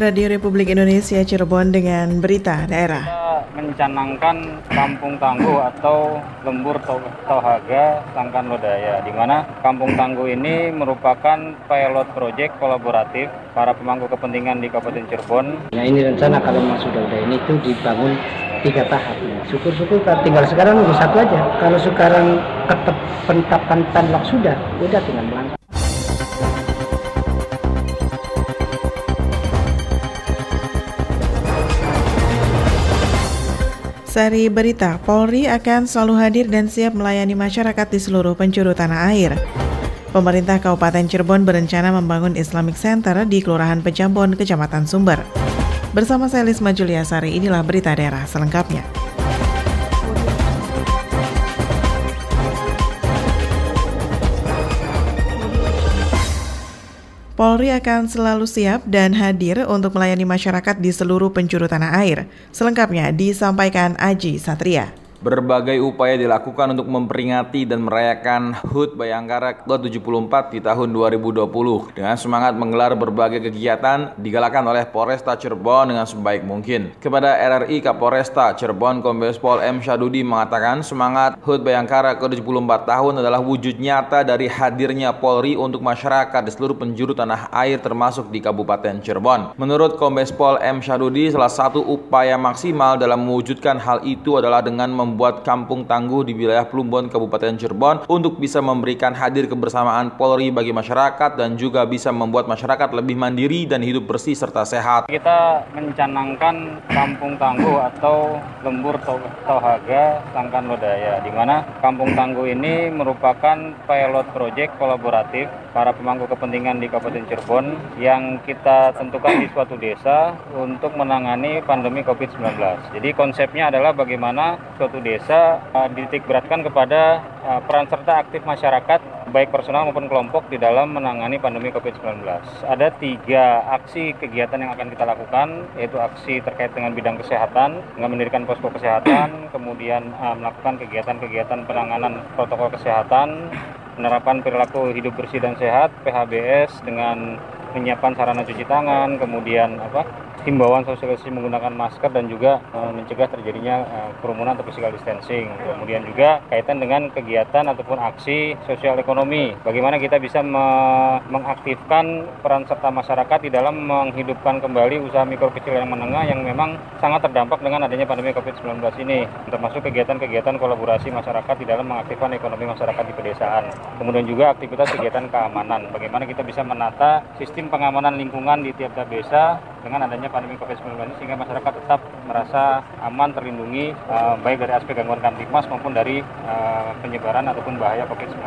Radio Republik Indonesia Cirebon dengan berita daerah. Kita mencanangkan kampung tangguh atau lembur Tohaga Sangkan Lodaya, di mana kampung tangguh ini merupakan pilot project kolaboratif para pemangku kepentingan di Kabupaten Cirebon. Nah ini rencana kalau memang sudah udah ini tuh dibangun tiga tahap. Syukur-syukur tinggal sekarang satu aja. Kalau sekarang ketep penetapan tanlok sudah, udah tinggal melangkah. Sari Berita, Polri akan selalu hadir dan siap melayani masyarakat di seluruh penjuru tanah air. Pemerintah Kabupaten Cirebon berencana membangun Islamic Center di Kelurahan Pejambon, Kecamatan Sumber. Bersama saya Lisma Juliasari, inilah berita daerah selengkapnya. Polri akan selalu siap dan hadir untuk melayani masyarakat di seluruh penjuru tanah air. Selengkapnya disampaikan Aji Satria. Berbagai upaya dilakukan untuk memperingati dan merayakan HUT Bayangkara ke-74 di tahun 2020 dengan semangat menggelar berbagai kegiatan digalakan oleh Polresta Cirebon dengan sebaik mungkin. Kepada RRI Kapolresta Cirebon Kombes Pol M. Syadudi mengatakan semangat HUT Bayangkara ke-74 tahun adalah wujud nyata dari hadirnya Polri untuk masyarakat di seluruh penjuru tanah air termasuk di Kabupaten Cirebon. Menurut Kombes Pol M. Syadudi, salah satu upaya maksimal dalam mewujudkan hal itu adalah dengan mem membuat kampung tangguh di wilayah Plumbon, Kabupaten Cirebon untuk bisa memberikan hadir kebersamaan Polri bagi masyarakat dan juga bisa membuat masyarakat lebih mandiri dan hidup bersih serta sehat. Kita mencanangkan kampung tangguh atau lembur Tohaga Sangkan Lodaya, di mana kampung tangguh ini merupakan pilot project kolaboratif para pemangku kepentingan di Kabupaten Cirebon yang kita tentukan di suatu desa untuk menangani pandemi COVID-19. Jadi konsepnya adalah bagaimana suatu desa uh, dititik beratkan kepada uh, peran serta aktif masyarakat baik personal maupun kelompok di dalam menangani pandemi COVID-19. Ada tiga aksi kegiatan yang akan kita lakukan, yaitu aksi terkait dengan bidang kesehatan, dengan mendirikan posko kesehatan, kemudian uh, melakukan kegiatan-kegiatan penanganan protokol kesehatan, penerapan perilaku hidup bersih dan sehat (PHBS) dengan menyiapkan sarana cuci tangan, kemudian apa himbauan sosialisasi menggunakan masker dan juga e, mencegah terjadinya e, kerumunan atau physical distancing. Kemudian juga kaitan dengan kegiatan ataupun aksi sosial ekonomi. Bagaimana kita bisa me mengaktifkan peran serta masyarakat di dalam menghidupkan kembali usaha mikro kecil yang menengah yang memang sangat terdampak dengan adanya pandemi COVID-19 ini. Termasuk kegiatan-kegiatan kolaborasi masyarakat di dalam mengaktifkan ekonomi masyarakat di pedesaan. Kemudian juga aktivitas kegiatan keamanan. Bagaimana kita bisa menata sistem pengamanan lingkungan di tiap-tiap desa dengan adanya pandemi COVID-19 sehingga masyarakat tetap merasa aman terlindungi uh, baik dari aspek gangguan kamtipmas maupun dari uh, penyebaran ataupun bahaya COVID-19.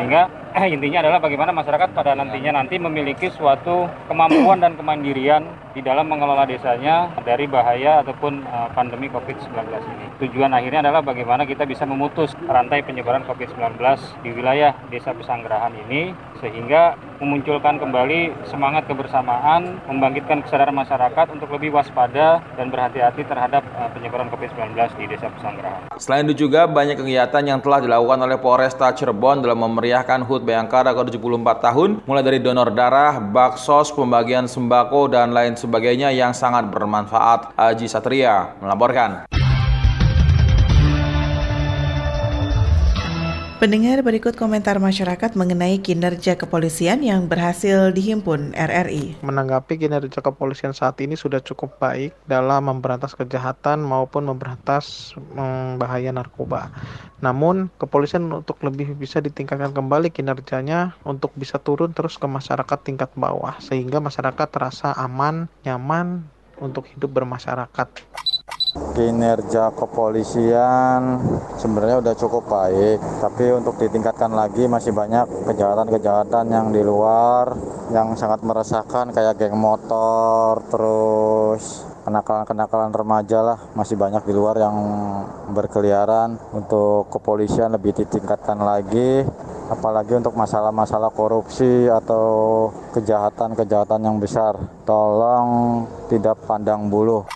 Sehingga intinya adalah bagaimana masyarakat pada nantinya nanti memiliki suatu kemampuan dan kemandirian di dalam mengelola desanya dari bahaya ataupun uh, pandemi COVID-19 ini. Tujuan akhirnya adalah bagaimana kita bisa memutus rantai penyebaran COVID-19 di wilayah Desa Pesanggerahan ini sehingga memunculkan kembali semangat kebersamaan, membangkitkan kesadaran masyarakat untuk lebih waspada dan berhati-hati terhadap uh, penyebaran COVID-19 di Desa Pesanggerahan. Selain itu juga banyak kegiatan yang telah dilakukan oleh Polresta Cirebon dalam memeriahkan HUT Bayangkara ke-74 tahun, mulai dari donor darah, baksos, pembagian sembako, dan lain sebagainya yang sangat bermanfaat. Aji Satria melaporkan. Pendengar berikut komentar masyarakat mengenai kinerja kepolisian yang berhasil dihimpun RRI. Menanggapi kinerja kepolisian saat ini sudah cukup baik dalam memberantas kejahatan maupun memberantas mm, bahaya narkoba. Namun, kepolisian untuk lebih bisa ditingkatkan kembali kinerjanya untuk bisa turun terus ke masyarakat tingkat bawah sehingga masyarakat terasa aman, nyaman untuk hidup bermasyarakat kinerja kepolisian sebenarnya udah cukup baik tapi untuk ditingkatkan lagi masih banyak kejahatan-kejahatan yang di luar yang sangat meresahkan kayak geng motor terus kenakalan-kenakalan remaja lah masih banyak di luar yang berkeliaran. Untuk kepolisian lebih ditingkatkan lagi apalagi untuk masalah-masalah korupsi atau kejahatan-kejahatan yang besar. Tolong tidak pandang bulu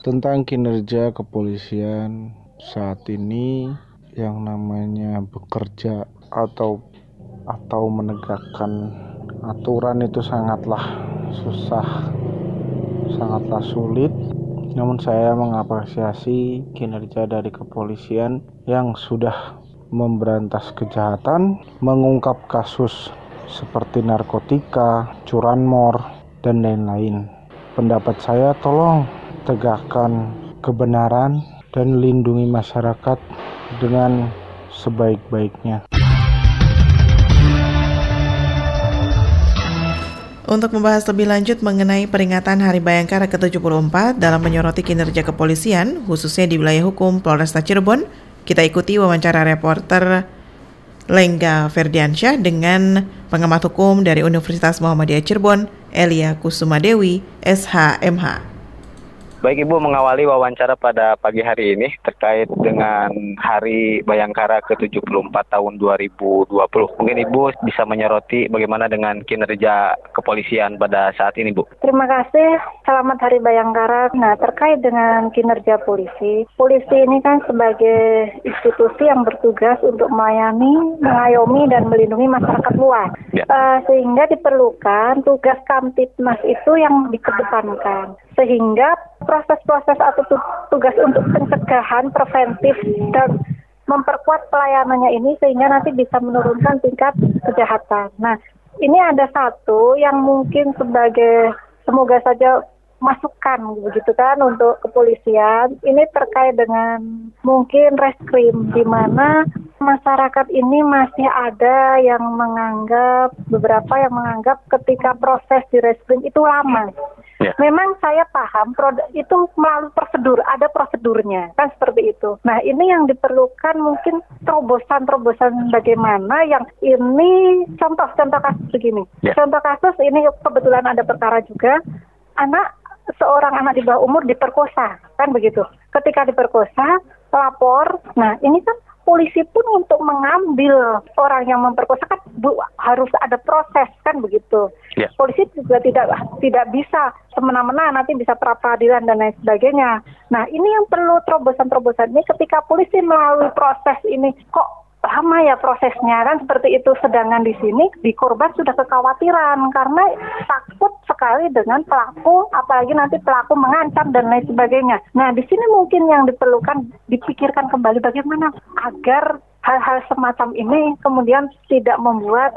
tentang kinerja kepolisian saat ini yang namanya bekerja atau atau menegakkan aturan itu sangatlah susah sangatlah sulit. Namun saya mengapresiasi kinerja dari kepolisian yang sudah memberantas kejahatan, mengungkap kasus seperti narkotika, curanmor, dan lain-lain. Pendapat saya tolong tegakkan kebenaran dan lindungi masyarakat dengan sebaik-baiknya. Untuk membahas lebih lanjut mengenai peringatan Hari Bayangkara ke-74 dalam menyoroti kinerja kepolisian, khususnya di wilayah hukum Polresta Cirebon, kita ikuti wawancara reporter Lengga Ferdiansyah dengan pengamat hukum dari Universitas Muhammadiyah Cirebon, Elia Kusumadewi, SHMH. Baik Ibu mengawali wawancara pada pagi hari ini terkait dengan Hari Bayangkara ke-74 tahun 2020. Mungkin Ibu bisa menyoroti bagaimana dengan kinerja kepolisian pada saat ini Bu. Terima kasih. Selamat Hari Bayangkara. Nah terkait dengan kinerja polisi, polisi ini kan sebagai institusi yang bertugas untuk melayani, mengayomi dan melindungi masyarakat luas. Ya. Uh, sehingga diperlukan tugas Kamtipmas itu yang dikedepankan sehingga proses-proses atau tugas untuk pencegahan preventif dan memperkuat pelayanannya ini sehingga nanti bisa menurunkan tingkat kejahatan. Nah, ini ada satu yang mungkin sebagai semoga saja masukan begitu kan untuk kepolisian. Ini terkait dengan mungkin reskrim di mana masyarakat ini masih ada yang menganggap beberapa yang menganggap ketika proses di reskrim itu lama. Ya. Memang saya paham produk itu melalui prosedur, ada prosedurnya kan seperti itu. Nah ini yang diperlukan mungkin terobosan-terobosan bagaimana yang ini contoh-contoh kasus begini. Ya. Contoh kasus ini kebetulan ada perkara juga anak seorang anak di bawah umur diperkosa kan begitu. Ketika diperkosa lapor, nah ini kan polisi pun untuk mengambil orang yang memperkosa kan bu, harus ada proses kan begitu. Yeah. Polisi juga tidak tidak bisa semena-mena nanti bisa pra peradilan dan lain sebagainya. Nah ini yang perlu terobosan-terobosan ini ketika polisi melalui proses ini kok lama ya prosesnya kan seperti itu sedangkan di sini di korban sudah kekhawatiran karena takut sekali dengan pelaku apalagi nanti pelaku mengancam dan lain sebagainya. Nah di sini mungkin yang diperlukan dipikirkan kembali bagaimana agar hal-hal semacam ini kemudian tidak membuat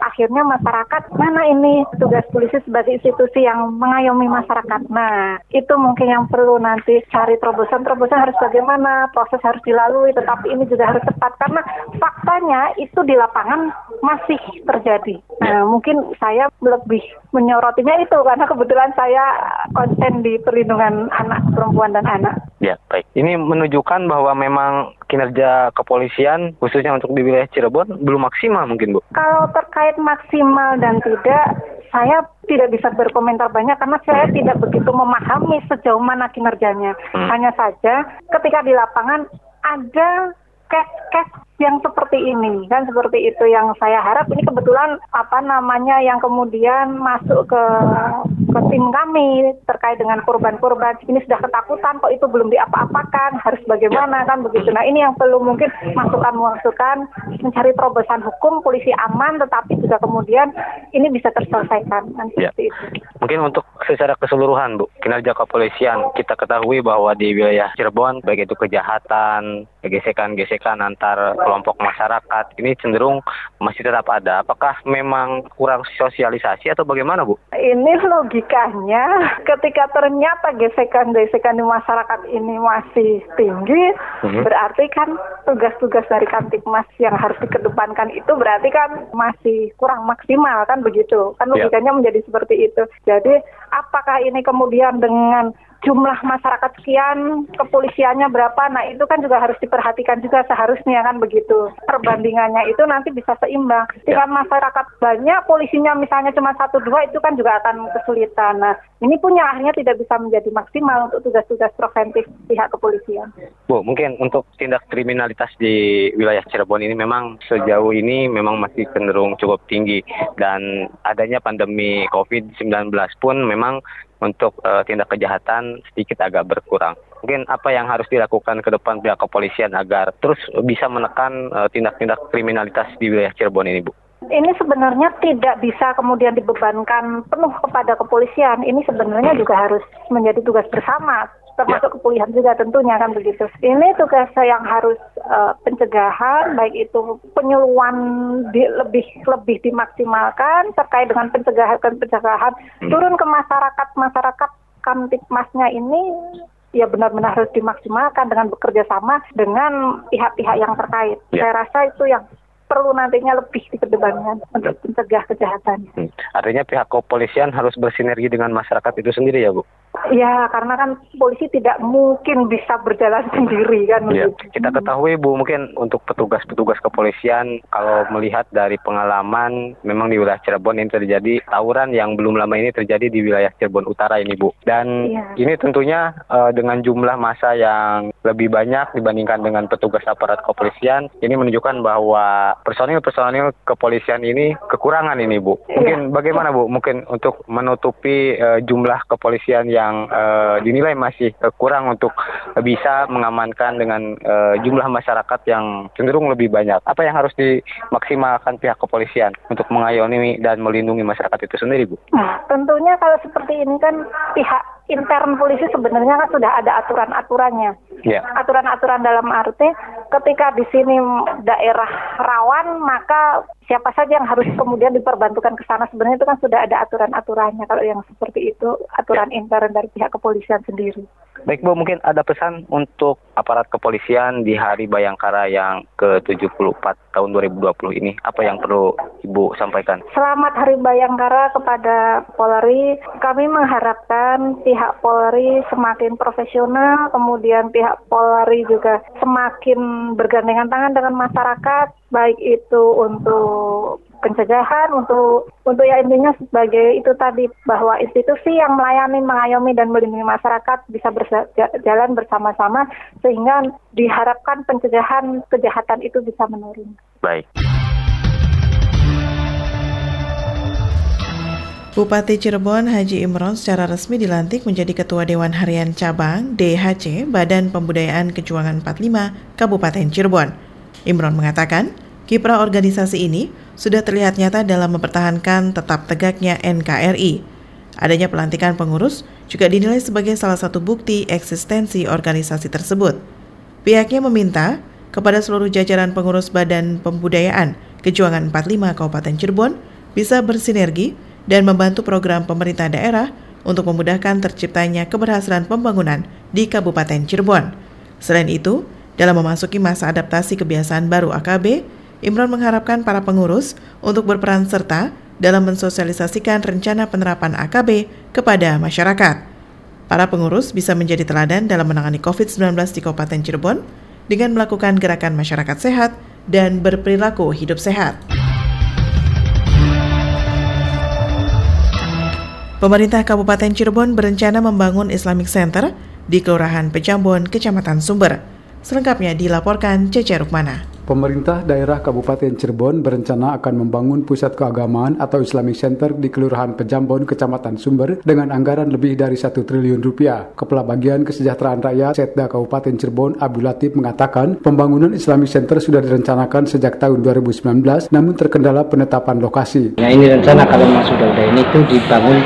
akhirnya masyarakat mana ini tugas polisi sebagai institusi yang mengayomi masyarakat. Nah, itu mungkin yang perlu nanti cari terobosan-terobosan harus bagaimana, proses harus dilalui, tetapi ini juga harus tepat karena faktanya itu di lapangan masih terjadi. Nah, mungkin saya lebih menyorotinya itu karena kebetulan saya konsen di perlindungan anak perempuan dan anak. Ya, baik. Ini menunjukkan bahwa memang kinerja kepolisian khususnya untuk di wilayah Cirebon belum maksimal mungkin Bu? Kalau terkait maksimal dan tidak, saya tidak bisa berkomentar banyak karena saya tidak begitu memahami sejauh mana kinerjanya. Hmm. Hanya saja ketika di lapangan ada case-case yang seperti ini kan seperti itu yang saya harap. Ini kebetulan apa namanya yang kemudian masuk ke ke tim kami terkait dengan korban-korban. Ini sudah ketakutan kok itu belum diapa-apakan harus bagaimana kan begitu. Nah ini yang perlu mungkin masukan-masukan mencari terobosan hukum polisi aman tetapi juga kemudian ini bisa terselesaikan. Kan ya. itu mungkin untuk secara keseluruhan Bu kinerja kepolisian kita ketahui bahwa di wilayah Cirebon baik itu kejahatan gesekan-gesekan antar kelompok masyarakat ini cenderung masih tetap ada. Apakah memang kurang sosialisasi atau bagaimana, Bu? Ini logikanya ketika ternyata gesekan-gesekan di masyarakat ini masih tinggi, hmm. berarti kan tugas-tugas dari Kamtipmas yang harus dikedepankan itu berarti kan masih kurang maksimal kan begitu. Kan ya. logikanya yeah. menjadi seperti itu. Jadi apakah ini kemudian dengan jumlah masyarakat sekian, kepolisiannya berapa, nah itu kan juga harus diperhatikan juga seharusnya kan begitu. Perbandingannya itu nanti bisa seimbang. Jika ya. masyarakat banyak, polisinya misalnya cuma satu dua itu kan juga akan kesulitan. Nah ini punya akhirnya tidak bisa menjadi maksimal untuk tugas-tugas preventif pihak kepolisian. Bu, mungkin untuk tindak kriminalitas di wilayah Cirebon ini memang sejauh ini memang masih cenderung cukup tinggi dan adanya pandemi COVID-19 pun memang untuk uh, tindak kejahatan sedikit agak berkurang. Mungkin apa yang harus dilakukan ke depan pihak kepolisian agar terus bisa menekan eh, tindak-tindak kriminalitas di wilayah Cirebon ini, Bu? ini sebenarnya tidak bisa kemudian dibebankan penuh kepada kepolisian. Ini sebenarnya juga harus menjadi tugas bersama termasuk kepolisian juga tentunya kan begitu. Ini tugas yang harus uh, pencegahan baik itu penyuluhan di, lebih lebih dimaksimalkan terkait dengan pencegahan pencegahan hmm. turun ke masyarakat masyarakat kamtipmasnya ini ya benar-benar harus dimaksimalkan dengan bekerja sama dengan pihak-pihak yang terkait. Ya. Saya rasa itu yang perlu nantinya lebih diperdebatkan untuk mencegah kejahatan. Hmm. Artinya pihak kepolisian harus bersinergi dengan masyarakat itu sendiri ya Bu? Ya, karena kan polisi tidak mungkin bisa berjalan sendiri kan. Ya. Kita ketahui Bu, mungkin untuk petugas-petugas kepolisian kalau melihat dari pengalaman memang di wilayah Cirebon ini terjadi tawuran yang belum lama ini terjadi di wilayah Cirebon Utara ini Bu. Dan ya. ini tentunya uh, dengan jumlah masa yang lebih banyak dibandingkan dengan petugas aparat kepolisian, ini menunjukkan bahwa personil-personil kepolisian ini kekurangan ini Bu. Mungkin ya. bagaimana Bu? Mungkin untuk menutupi uh, jumlah kepolisian yang uh, dinilai masih uh, kurang untuk bisa mengamankan dengan uh, jumlah masyarakat yang cenderung lebih banyak. Apa yang harus dimaksimalkan pihak kepolisian untuk mengayomi dan melindungi masyarakat itu sendiri Bu? Nah, tentunya kalau seperti ini kan pihak intern polisi sebenarnya kan sudah ada aturan-aturannya. Yeah. Aturan-aturan dalam arti ketika di sini daerah rawan maka siapa saja yang harus kemudian diperbantukan ke sana sebenarnya itu kan sudah ada aturan-aturannya kalau yang seperti itu aturan intern dari pihak kepolisian sendiri. Baik Bu, mungkin ada pesan untuk aparat kepolisian di Hari Bayangkara yang ke-74 tahun 2020 ini. Apa yang perlu Ibu sampaikan? Selamat Hari Bayangkara kepada Polri. Kami mengharapkan pihak Polri semakin profesional, kemudian pihak Polri juga semakin bergandengan tangan dengan masyarakat, baik itu untuk pencegahan untuk untuk ya intinya sebagai itu tadi bahwa institusi yang melayani, mengayomi dan melindungi masyarakat bisa berjalan bersama-sama sehingga diharapkan pencegahan kejahatan itu bisa menurun. Baik. Bupati Cirebon Haji Imron secara resmi dilantik menjadi Ketua Dewan Harian Cabang DHC Badan Pembudayaan Kejuangan 45 Kabupaten Cirebon. Imron mengatakan, kiprah organisasi ini sudah terlihat nyata dalam mempertahankan tetap tegaknya NKRI. Adanya pelantikan pengurus juga dinilai sebagai salah satu bukti eksistensi organisasi tersebut. Pihaknya meminta kepada seluruh jajaran pengurus Badan Pembudayaan Kejuangan 45 Kabupaten Cirebon bisa bersinergi dan membantu program pemerintah daerah untuk memudahkan terciptanya keberhasilan pembangunan di Kabupaten Cirebon. Selain itu, dalam memasuki masa adaptasi kebiasaan baru AKB, Imron mengharapkan para pengurus untuk berperan serta dalam mensosialisasikan rencana penerapan AKB kepada masyarakat. Para pengurus bisa menjadi teladan dalam menangani COVID-19 di Kabupaten Cirebon dengan melakukan gerakan masyarakat sehat dan berperilaku hidup sehat. Pemerintah Kabupaten Cirebon berencana membangun Islamic Center di Kelurahan Pejambon, Kecamatan Sumber. Selengkapnya dilaporkan Cece Rukmana. Pemerintah daerah Kabupaten Cirebon berencana akan membangun pusat keagamaan atau Islamic Center di Kelurahan Pejambon, Kecamatan Sumber dengan anggaran lebih dari satu triliun rupiah. Kepala Bagian Kesejahteraan Rakyat Setda Kabupaten Cirebon Abdul Latif mengatakan pembangunan Islamic Center sudah direncanakan sejak tahun 2019 namun terkendala penetapan lokasi. Ya ini rencana kalau Mas sudah udah ini itu dibangun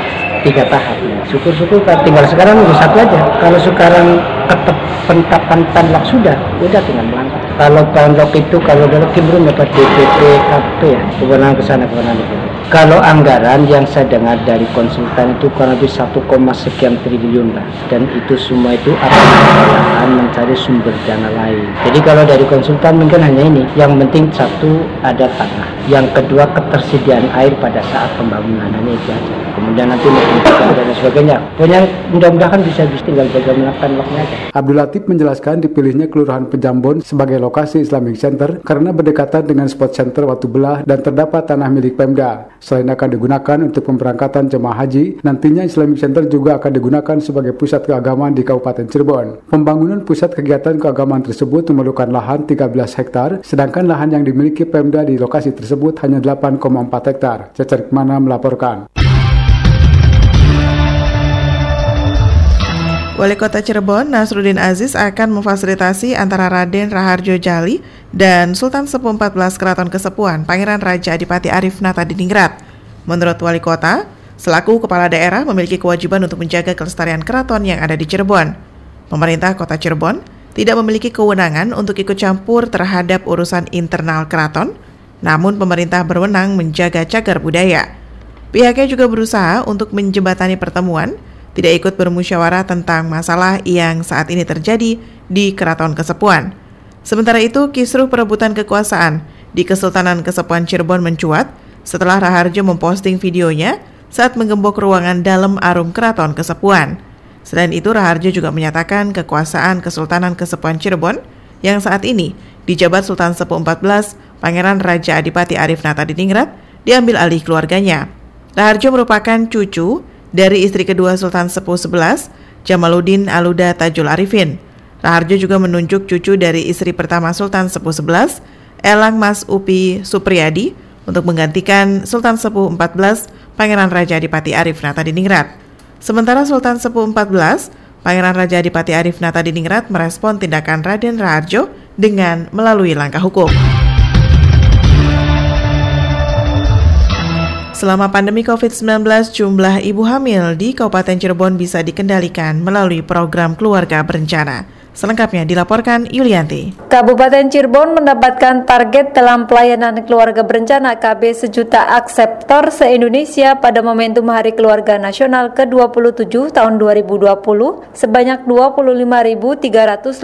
tiga tahap. Syukur-syukur tinggal sekarang satu aja. Kalau sekarang ketep penetapan tanlak sudah, udah tinggal melangkah kalau pondok itu kalau dari belum dapat DPP KP ya? Kewenangan ke sana kewenangan itu kalau anggaran yang saya dengar dari konsultan itu kurang lebih 1, sekian triliun lah dan itu semua itu akan mencari sumber dana lain. Jadi kalau dari konsultan mungkin hanya ini. Yang penting satu ada tanah. Yang kedua ketersediaan air pada saat pembangunan. Ini itu aja. Kemudian nanti mungkin dan sebagainya. Pokoknya mudah-mudahan bisa bisa tinggal bagaimana loknya aja. Abdul Latif menjelaskan dipilihnya Kelurahan Pejambon sebagai lokasi Islamic Center karena berdekatan dengan spot center Watu Belah dan terdapat tanah milik Pemda. Selain akan digunakan untuk pemberangkatan jemaah haji, nantinya Islamic Center juga akan digunakan sebagai pusat keagamaan di Kabupaten Cirebon. Pembangunan pusat kegiatan keagamaan tersebut memerlukan lahan 13 hektar, sedangkan lahan yang dimiliki Pemda di lokasi tersebut hanya 8,4 hektar. Cecer Mana melaporkan. Wali Kota Cirebon, Nasruddin Aziz akan memfasilitasi antara Raden Raharjo Jali dan Sultan Sepuh 14 Keraton Kesepuan Pangeran Raja Adipati Arif Nata Diningrat. Menurut wali kota, selaku kepala daerah memiliki kewajiban untuk menjaga kelestarian keraton yang ada di Cirebon. Pemerintah kota Cirebon tidak memiliki kewenangan untuk ikut campur terhadap urusan internal keraton, namun pemerintah berwenang menjaga cagar budaya. Pihaknya juga berusaha untuk menjembatani pertemuan, tidak ikut bermusyawarah tentang masalah yang saat ini terjadi di Keraton Kesepuan. Sementara itu, kisruh perebutan kekuasaan di Kesultanan Kesepuan Cirebon mencuat setelah Raharjo memposting videonya saat menggembok ruangan dalam arum keraton Kesepuan. Selain itu, Raharjo juga menyatakan kekuasaan Kesultanan Kesepuan Cirebon yang saat ini dijabat Sultan Sepuh 14 Pangeran Raja Adipati Arif Nata Diningrat diambil alih keluarganya. Raharjo merupakan cucu dari istri kedua Sultan Sepuh 11, Jamaluddin Aluda Tajul Arifin. Raharjo juga menunjuk cucu dari istri pertama Sultan Sepuh 11, Elang Mas Upi Supriyadi, untuk menggantikan Sultan Sepuh 14, Pangeran Raja Adipati Arif Nata Diningrat. Sementara Sultan Sepuh 14, Pangeran Raja Adipati Arif Nata Diningrat merespon tindakan Raden Raharjo dengan melalui langkah hukum. Selama pandemi COVID-19, jumlah ibu hamil di Kabupaten Cirebon bisa dikendalikan melalui program keluarga berencana. Selengkapnya dilaporkan Yulianti. Kabupaten Cirebon mendapatkan target dalam pelayanan keluarga berencana KB sejuta akseptor se-Indonesia pada momentum Hari Keluarga Nasional ke-27 tahun 2020 sebanyak 25.358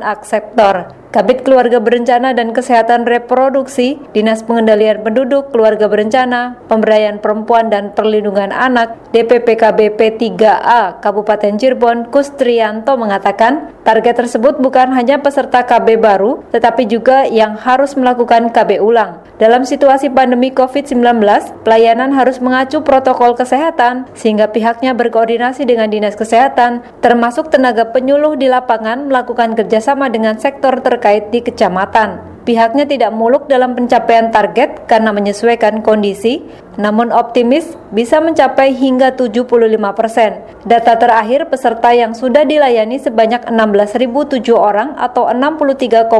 akseptor. Kabit Keluarga Berencana dan Kesehatan Reproduksi, Dinas Pengendalian Penduduk, Keluarga Berencana, Pemberdayaan Perempuan dan Perlindungan Anak, DPPKB P3A Kabupaten Cirebon, Kustrianto mengatakan, target tersebut bukan hanya peserta KB baru, tetapi juga yang harus melakukan KB ulang. Dalam situasi pandemi COVID-19, pelayanan harus mengacu protokol kesehatan, sehingga pihaknya berkoordinasi dengan Dinas Kesehatan, termasuk tenaga penyuluh di lapangan melakukan kerjasama dengan sektor terkait terkait di kecamatan. Pihaknya tidak muluk dalam pencapaian target karena menyesuaikan kondisi, namun optimis bisa mencapai hingga 75 persen. Data terakhir peserta yang sudah dilayani sebanyak 16.007 orang atau 63,12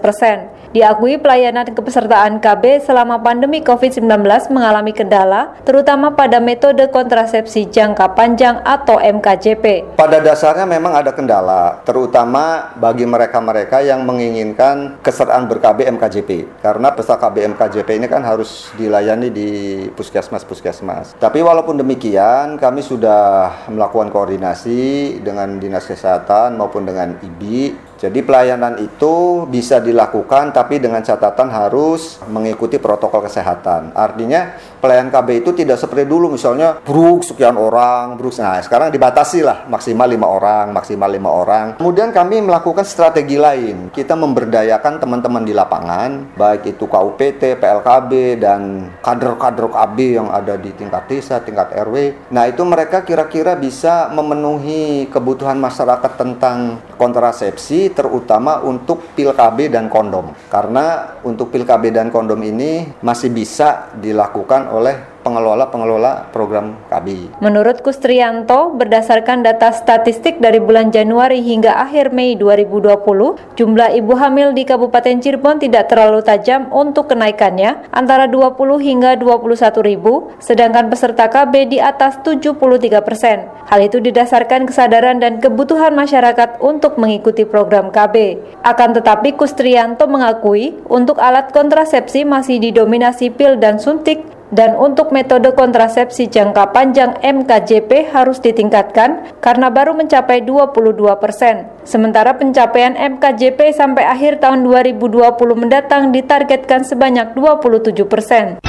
persen. Diakui pelayanan kepesertaan KB selama pandemi COVID-19 mengalami kendala, terutama pada metode kontrasepsi jangka panjang atau MKJP. Pada dasarnya memang ada kendala, terutama bagi mereka-mereka yang menginginkan kesertaan ber-KB MKJP karena peserta KB MKJP ini kan harus dilayani di puskesmas-puskesmas. Tapi walaupun demikian kami sudah melakukan koordinasi dengan Dinas Kesehatan maupun dengan IBI jadi pelayanan itu bisa dilakukan tapi dengan catatan harus mengikuti protokol kesehatan. Artinya pelayanan KB itu tidak seperti dulu misalnya bruk sekian orang, bruk. Nah, sekarang dibatasi lah maksimal lima orang, maksimal lima orang. Kemudian kami melakukan strategi lain. Kita memberdayakan teman-teman di lapangan, baik itu KUPT, PLKB dan kader-kader KB yang ada di tingkat desa, tingkat RW. Nah, itu mereka kira-kira bisa memenuhi kebutuhan masyarakat tentang kontrasepsi terutama untuk pil KB dan kondom. Karena untuk pil KB dan kondom ini masih bisa dilakukan oleh pengelola-pengelola program KB. Menurut Kustrianto, berdasarkan data statistik dari bulan Januari hingga akhir Mei 2020, jumlah ibu hamil di Kabupaten Cirebon tidak terlalu tajam untuk kenaikannya, antara 20 hingga 21 ribu, sedangkan peserta KB di atas 73 persen. Hal itu didasarkan kesadaran dan kebutuhan masyarakat untuk mengikuti program KB. Akan tetapi Kustrianto mengakui untuk alat kontrasepsi masih didominasi pil dan suntik dan untuk metode kontrasepsi jangka panjang MKJP harus ditingkatkan karena baru mencapai 22 persen. Sementara pencapaian MKJP sampai akhir tahun 2020 mendatang ditargetkan sebanyak 27 persen.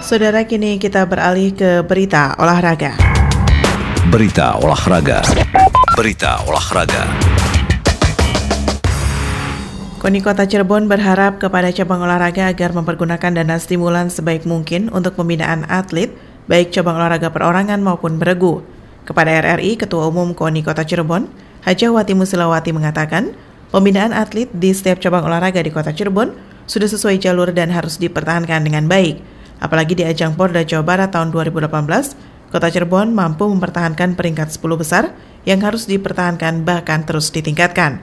Saudara kini kita beralih ke berita olahraga. Berita olahraga. Berita olahraga. KONI Kota Cirebon berharap kepada cabang olahraga agar mempergunakan dana stimulan sebaik mungkin untuk pembinaan atlet, baik cabang olahraga perorangan maupun beregu. Kepada RRI, Ketua Umum KONI Kota Cirebon, Hajah Wati Musilawati mengatakan, pembinaan atlet di setiap cabang olahraga di Kota Cirebon sudah sesuai jalur dan harus dipertahankan dengan baik. Apalagi di ajang Porda Jawa Barat tahun 2018, Kota Cirebon mampu mempertahankan peringkat 10 besar yang harus dipertahankan bahkan terus ditingkatkan.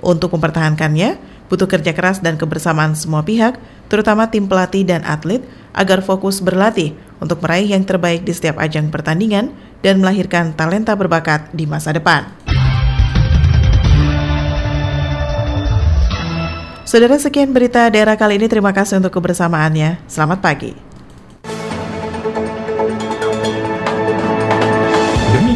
Untuk mempertahankannya, butuh kerja keras dan kebersamaan semua pihak, terutama tim pelatih dan atlet, agar fokus berlatih untuk meraih yang terbaik di setiap ajang pertandingan dan melahirkan talenta berbakat di masa depan. Saudara sekian berita daerah kali ini. Terima kasih untuk kebersamaannya. Selamat pagi.